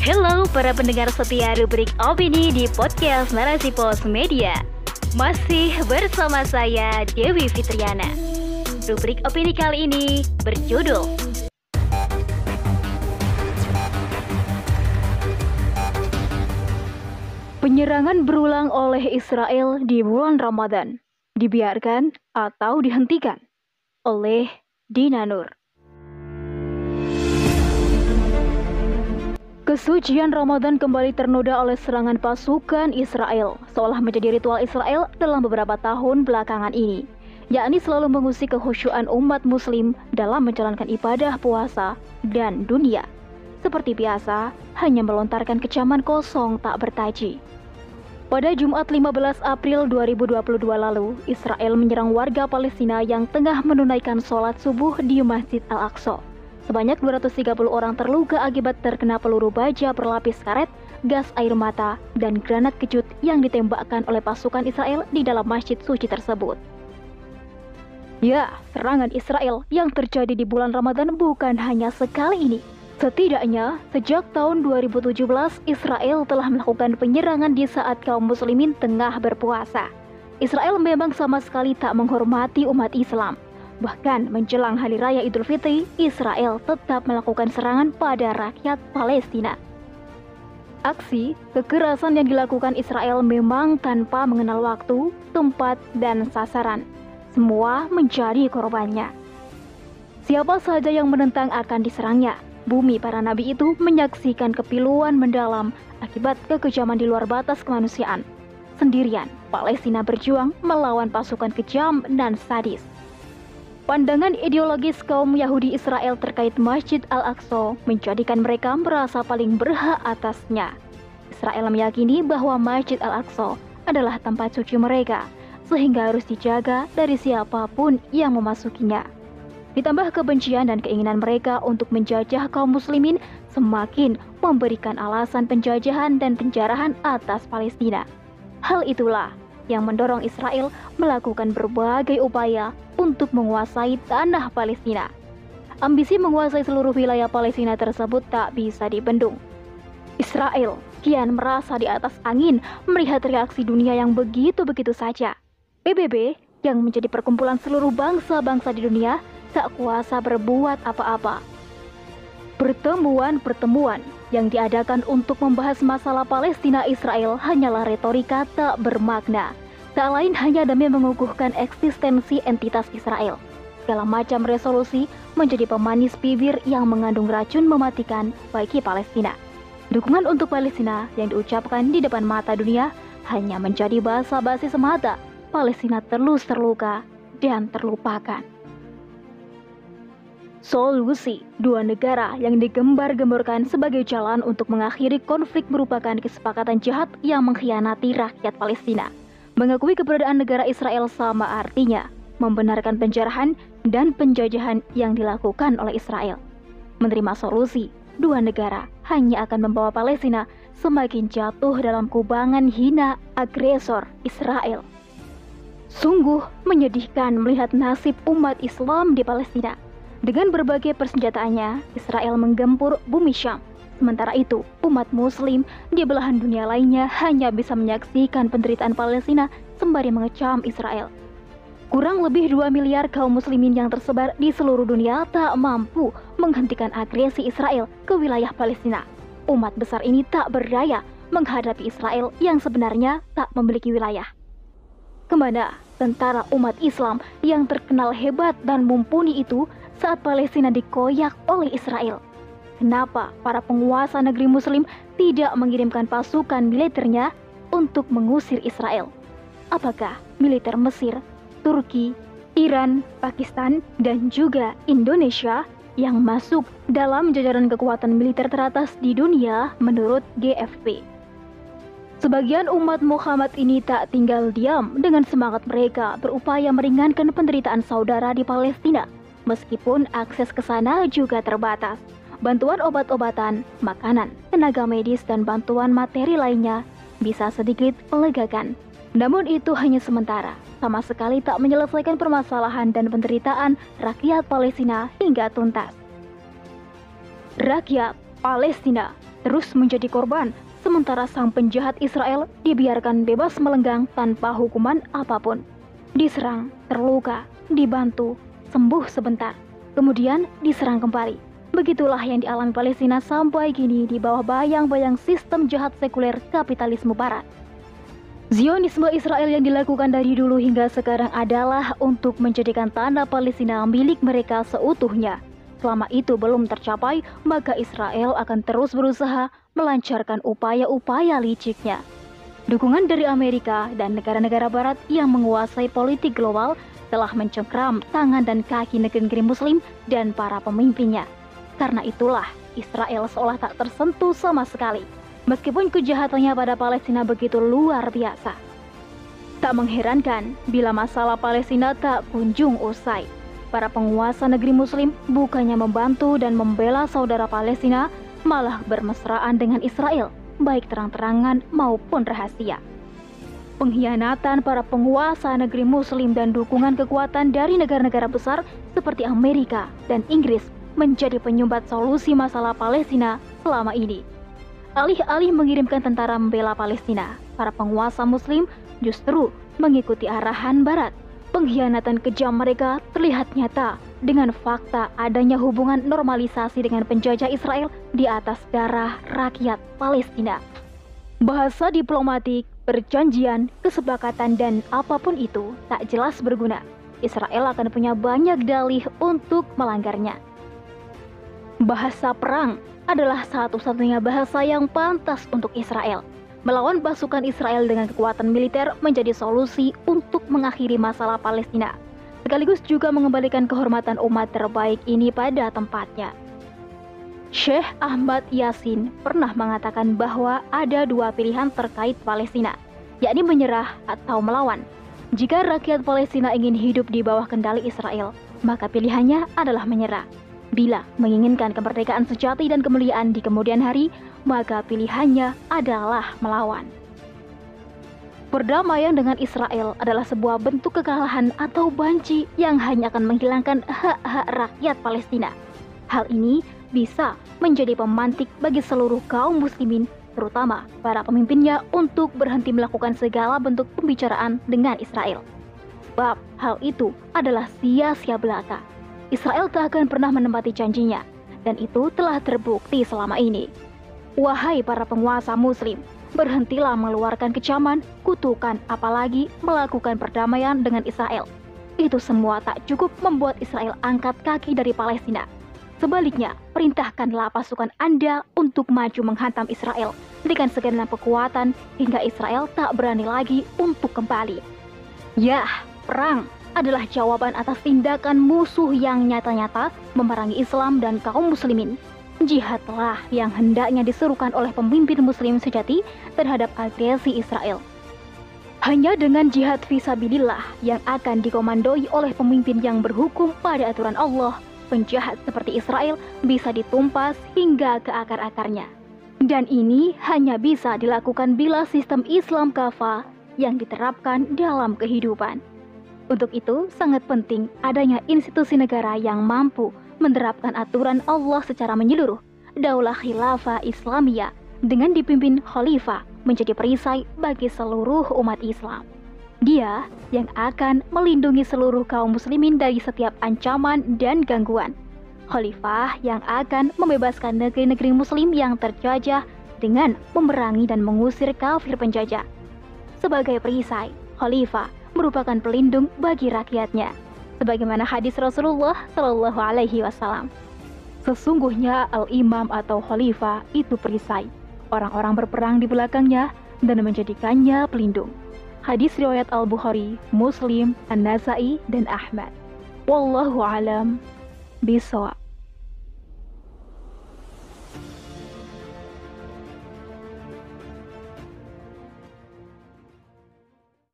Halo para pendengar setia rubrik opini di podcast Narasi Pos Media. Masih bersama saya Dewi Fitriana. Rubrik opini kali ini berjudul Penyerangan berulang oleh Israel di bulan Ramadan. Dibiarkan atau dihentikan oleh Dina Nur. Kesucian Ramadan kembali ternoda oleh serangan pasukan Israel, seolah menjadi ritual Israel dalam beberapa tahun belakangan ini, yakni selalu mengusik kehusyuan umat muslim dalam menjalankan ibadah puasa dan dunia. Seperti biasa, hanya melontarkan kecaman kosong tak bertaji. Pada Jumat 15 April 2022 lalu, Israel menyerang warga Palestina yang tengah menunaikan sholat subuh di Masjid Al-Aqsa. Sebanyak 230 orang terluka akibat terkena peluru baja berlapis karet, gas air mata, dan granat kejut yang ditembakkan oleh pasukan Israel di dalam masjid suci tersebut. Ya, serangan Israel yang terjadi di bulan Ramadan bukan hanya sekali ini. Setidaknya, sejak tahun 2017, Israel telah melakukan penyerangan di saat kaum muslimin tengah berpuasa. Israel memang sama sekali tak menghormati umat Islam. Bahkan menjelang Hari Raya Idul Fitri, Israel tetap melakukan serangan pada rakyat Palestina. Aksi kekerasan yang dilakukan Israel memang tanpa mengenal waktu, tempat, dan sasaran. Semua menjadi korbannya. Siapa saja yang menentang akan diserangnya. Bumi para nabi itu menyaksikan kepiluan mendalam akibat kekejaman di luar batas kemanusiaan. Sendirian, Palestina berjuang melawan pasukan kejam dan sadis. Pandangan ideologis kaum Yahudi Israel terkait Masjid Al-Aqsa menjadikan mereka merasa paling berhak atasnya. Israel meyakini bahwa Masjid Al-Aqsa adalah tempat suci mereka, sehingga harus dijaga dari siapa pun yang memasukinya. Ditambah kebencian dan keinginan mereka untuk menjajah kaum muslimin semakin memberikan alasan penjajahan dan penjarahan atas Palestina. Hal itulah yang mendorong Israel melakukan berbagai upaya untuk menguasai tanah Palestina. Ambisi menguasai seluruh wilayah Palestina tersebut tak bisa dibendung. Israel kian merasa di atas angin melihat reaksi dunia yang begitu-begitu saja. PBB yang menjadi perkumpulan seluruh bangsa-bangsa di dunia tak kuasa berbuat apa-apa. Pertemuan-pertemuan yang diadakan untuk membahas masalah Palestina Israel hanyalah retorika tak bermakna Tak lain hanya demi mengukuhkan eksistensi entitas Israel. Segala macam resolusi menjadi pemanis bibir yang mengandung racun mematikan bagi Palestina. Dukungan untuk Palestina yang diucapkan di depan mata dunia hanya menjadi bahasa basi semata. Palestina terus terluka dan terlupakan. Solusi dua negara yang digembar-gemborkan sebagai jalan untuk mengakhiri konflik merupakan kesepakatan jahat yang mengkhianati rakyat Palestina. Mengakui keberadaan negara Israel sama artinya membenarkan penjarahan dan penjajahan yang dilakukan oleh Israel. Menerima solusi dua negara hanya akan membawa Palestina semakin jatuh dalam kubangan hina agresor Israel. Sungguh menyedihkan melihat nasib umat Islam di Palestina. Dengan berbagai persenjataannya, Israel menggempur bumi Syam Sementara itu, umat muslim di belahan dunia lainnya hanya bisa menyaksikan penderitaan Palestina sembari mengecam Israel. Kurang lebih 2 miliar kaum muslimin yang tersebar di seluruh dunia tak mampu menghentikan agresi Israel ke wilayah Palestina. Umat besar ini tak berdaya menghadapi Israel yang sebenarnya tak memiliki wilayah. Ke mana tentara umat Islam yang terkenal hebat dan mumpuni itu saat Palestina dikoyak oleh Israel? Kenapa para penguasa negeri Muslim tidak mengirimkan pasukan militernya untuk mengusir Israel? Apakah militer Mesir, Turki, Iran, Pakistan, dan juga Indonesia yang masuk dalam jajaran kekuatan militer teratas di dunia menurut GFP? Sebagian umat Muhammad ini tak tinggal diam dengan semangat mereka berupaya meringankan penderitaan saudara di Palestina, meskipun akses ke sana juga terbatas bantuan obat-obatan, makanan, tenaga medis, dan bantuan materi lainnya bisa sedikit melegakan. Namun itu hanya sementara, sama sekali tak menyelesaikan permasalahan dan penderitaan rakyat Palestina hingga tuntas. Rakyat Palestina terus menjadi korban, sementara sang penjahat Israel dibiarkan bebas melenggang tanpa hukuman apa pun. Diserang, terluka, dibantu, sembuh sebentar, kemudian diserang kembali. Begitulah yang dialami Palestina sampai kini di bawah bayang-bayang sistem jahat sekuler kapitalisme barat. Zionisme Israel yang dilakukan dari dulu hingga sekarang adalah untuk menjadikan tanah Palestina milik mereka seutuhnya. Selama itu belum tercapai, maka Israel akan terus berusaha melancarkan upaya-upaya liciknya. Dukungan dari Amerika dan negara-negara barat yang menguasai politik global telah mencengkram tangan dan kaki negeri muslim dan para pemimpinnya. Karena itulah Israel seolah tak tersentuh sama sekali meskipun kejahatannya pada Palestina begitu luar biasa. Tak mengherankan bila masalah Palestina tak kunjung usai. Para penguasa negeri muslim bukannya membantu dan membela saudara Palestina, malah bermesraan dengan Israel, baik terang-terangan maupun rahasia. Pengkhianatan para penguasa negeri muslim dan dukungan kekuatan dari negara-negara besar seperti Amerika dan Inggris menjadi penyumbat solusi masalah Palestina selama ini. Alih-alih mengirimkan tentara membela Palestina, para penguasa Muslim justru mengikuti arahan Barat. Pengkhianatan kejam mereka terlihat nyata dengan fakta adanya hubungan normalisasi dengan penjajah Israel di atas darah rakyat Palestina. Bahasa diplomatik, perjanjian, kesepakatan, dan apa pun itu tak jelas berguna. Israel akan punya banyak dalih untuk melanggarnya. Bahasa perang adalah satu-satunya bahasa yang pantas untuk Israel. Melawan pasukan Israel dengan kekuatan militer menjadi solusi untuk mengakhiri masalah Palestina, sekaligus juga mengembalikan kehormatan umat terbaik ini pada tempatnya. Syekh Ahmad Yasin pernah mengatakan bahwa ada dua pilihan terkait Palestina, yakni menyerah atau melawan. Jika rakyat Palestina ingin hidup di bawah kendali Israel, maka pilihannya adalah menyerah. Bila menginginkan kemerdekaan sejati dan kemuliaan di kemudian hari, maka pilihannya adalah melawan. Perdamaian dengan Israel adalah sebuah bentuk kekalahan atau banci yang hanya akan menghilangkan hak-hak rakyat Palestina. Hal ini bisa menjadi pemantik bagi seluruh kaum muslimin, terutama para pemimpinnya untuk berhenti melakukan segala bentuk pembicaraan dengan Israel. Sebab hal itu adalah sia-sia belaka. Israel tak akan pernah menempati janjinya, dan itu telah terbukti selama ini. Wahai para penguasa Muslim, berhentilah mengeluarkan kecaman, kutukan, apalagi melakukan perdamaian dengan Israel. Itu semua tak cukup membuat Israel angkat kaki dari Palestina. Sebaliknya, perintahkanlah pasukan Anda untuk maju menghantam Israel dengan segenap kekuatan hingga Israel tak berani lagi untuk kembali. Yah, perang adalah jawaban atas tindakan musuh yang nyata-nyata memerangi Islam dan kaum muslimin. Jihadlah yang hendaknya diserukan oleh pemimpin muslim sejati terhadap agresi Israel. Hanya dengan jihad visabilillah yang akan dikomandoi oleh pemimpin yang berhukum pada aturan Allah, penjahat seperti Israel bisa ditumpas hingga ke akar-akarnya. Dan ini hanya bisa dilakukan bila sistem Islam kafah yang diterapkan dalam kehidupan. Untuk itu, sangat penting adanya institusi negara yang mampu menerapkan aturan Allah secara menyeluruh. Daulah Khilafah Islamiyah dengan dipimpin khalifah menjadi perisai bagi seluruh umat Islam. Dia yang akan melindungi seluruh kaum muslimin dari setiap ancaman dan gangguan. Khalifah yang akan membebaskan negeri-negeri muslim yang terjajah dengan memerangi dan mengusir kafir penjajah. Sebagai perisai, khalifah merupakan pelindung bagi rakyatnya. Sebagaimana hadis Rasulullah Shallallahu Alaihi Wasallam. Sesungguhnya al-imam atau khalifah itu perisai. Orang-orang berperang di belakangnya dan menjadikannya pelindung. Hadis riwayat Al-Bukhari, Muslim, An-Nasai, dan Ahmad. Wallahu alam bisawab.